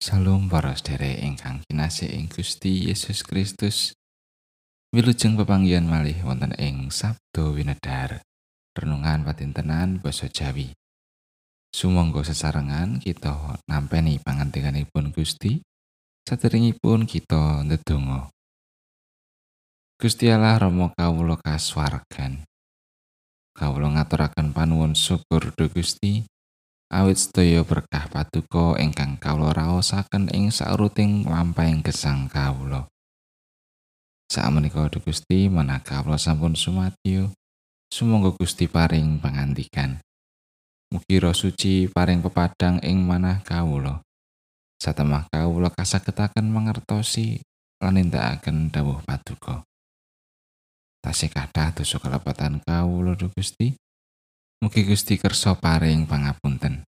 Salam para sedherek ingkang kinasih ing Gusti Yesus Kristus. Wilujeng pepanggihan malih wonten ing Sabdo Winedhar. Renungan patintenan basa Jawi. Sumangga sesarengan kita nampeni pangandikanipun Gusti saderengipun kita ndedonga. Gusti Allah Rama kawula kasuwargan. Kawula ngaturaken panuwun syukur dhumateng Gusti. Awit sedaya berkah paduka ingkang kawula raosaken ing sauruting lampahing gesang kawula. Sakmenika Gusti manaka kawula sampun sumadyo, sumangga Gusti paring pangandikan. Mugi roh suci paring pepadang ing manah kawula. Satemah kawula kasagetaken mangertosi lan nindakaken dawuh paduka. Tasih kathah dosa kalepatan kawula Gusti. Mugi Gusti kersa paring pangapunten.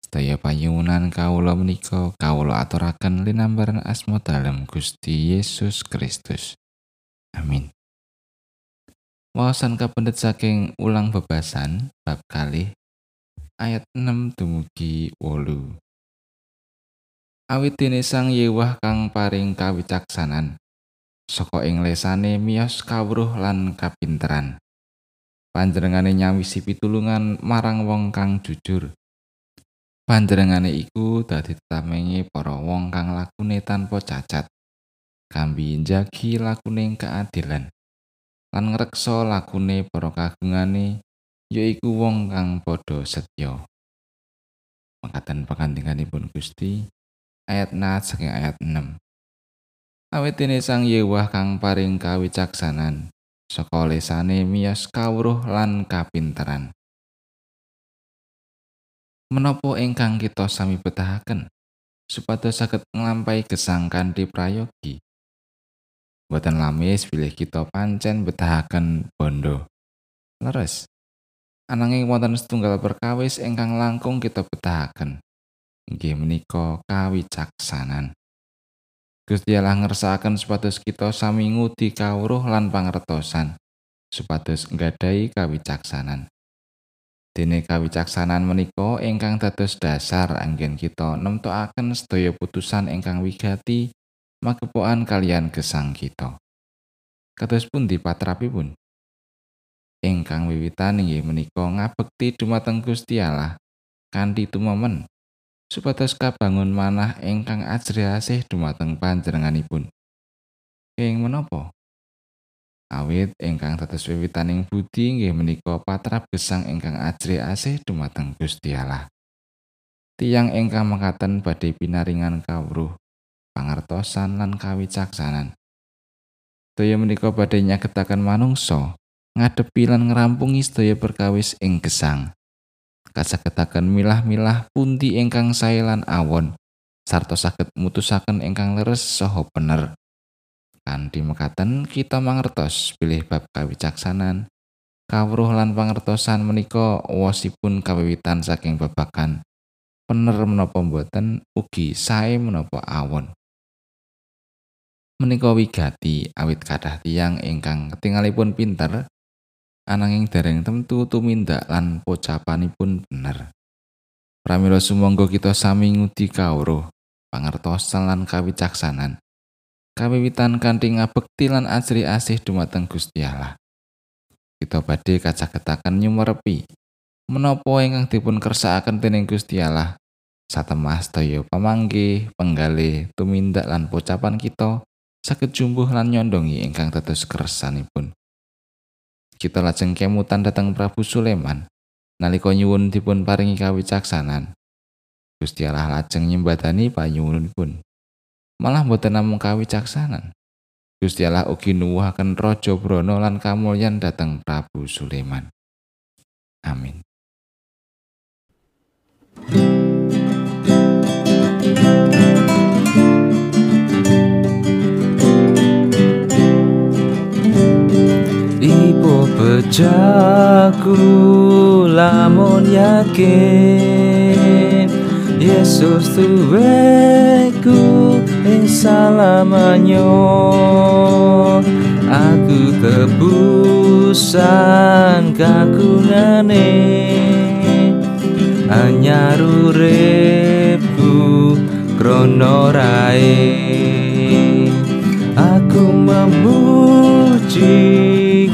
Sedaya panyuwunan kawula menika kawula aturaken linambaran asma dalem Gusti Yesus Kristus. Amin. Wawasan kapendet saking ulang bebasan bab kali ayat 6 dumugi wolu. Awit dene sang yewah kang paring kawicaksanan saka ing lesane miyos kawruh lan kapinteran. Panjenengane nyawisi pitulungan marang wong kang jujur. Panjenengane iku dadi tamengi para wong kang lakune tanpa cacat. Kambi njagi lakune keadilan. Lan ngreksa lakune para kagungane yaiku wong kang padha setya. Makaten pangandinganipun Gusti ayat 4 saking ayat 6. Awit dene sang yewah kang paring kawicaksanan, saka lesane miyos kawruh lan kapinteran. Menapa ingkang kita sami betahaken supados saged nglampahi gesang kanthi prayogi? Boten lamis bilih kita pancen betahaken bondo. Leres. Ananging wonten setunggal perkawis ingkang langkung kita betahaken. Inggih menika kawicaksanan. Gusti Allah ngersakaken supados kita sami ngudi kawruh lan pangertosan supados nggadahi kawicaksanan. Dene kawicaksanan menika ingkang dados dasar anggen kita nemtokaken sedaya putusan ingkang wigati magepokan kalian gesang kita. Kados pun dipatrapipun? Ingkang wiwitan inggih menika ngabekti dumateng Gusti Allah kanthi tumemen supados kabangun manah ingkang ajri asih dumateng panjenenganipun. Ing menapa? Awit ingkang dados wiwitaning budi inggih menika patrap gesang ingkang ajri asih dumateng Gusti Allah. Tiang ingkang mekaten badhe pinaringan kawruh, pangertosan lan kawicaksanan. Daya menika badhe nyagetaken manungsa ngadepi lan ngrampungi sedaya perkawis ing gesang. Kasagetaken milah-milah pundi ingkang sae lan awon sarta saged mutusaken ingkang leres saha bener. Kanthi mekaten kita mangertos pilih bab kawicaksanan. Kawruh lan pangertosan menika wosipun kawiwitan saking babakan bener menapa mboten ugi sae menapa awon. Menika wigati awit kathah tiyang ingkang ketingalipun pinter ananging dereng tentu tumindak lan pocapanipun bener. Pramila sumangga kita sami ngudi kawruh, pangertosan lan kawicaksanan. Kawiwitan kanthi ngabekti lan asri asih dumateng Gusti Allah. Kita badhe kacaketaken nyumerepi menapa ingkang dipun kersakaken dening Gusti Allah. Satemah sedaya pamanggih, penggalih, tumindak lan pocapan kita saged jumbuh lan nyondongi ingkang dados kersanipun. Kita lajeng kemutan datang Prabu Sulaiman nalika nyuwun dipun paringi kawicaksanan Gusti Allah lajeng nyembadani panyuwunipun. Malah boten namung kawicaksanan. Gusti Allah ugi nuwuhaken raja brana lan kamulyan dateng Prabu Sulaiman Amin Jaku lamun yakin Yesus tuweku ing salamanyo. Aku tebusan kagungane Anyar uripku aku memuji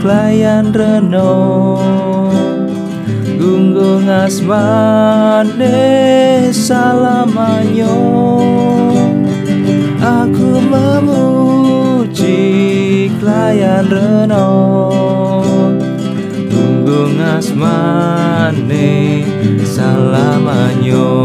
klayan Renault. Gunggung asmane salamanyo Aku memuji klayan Renault. Gunggung asmane salamanyo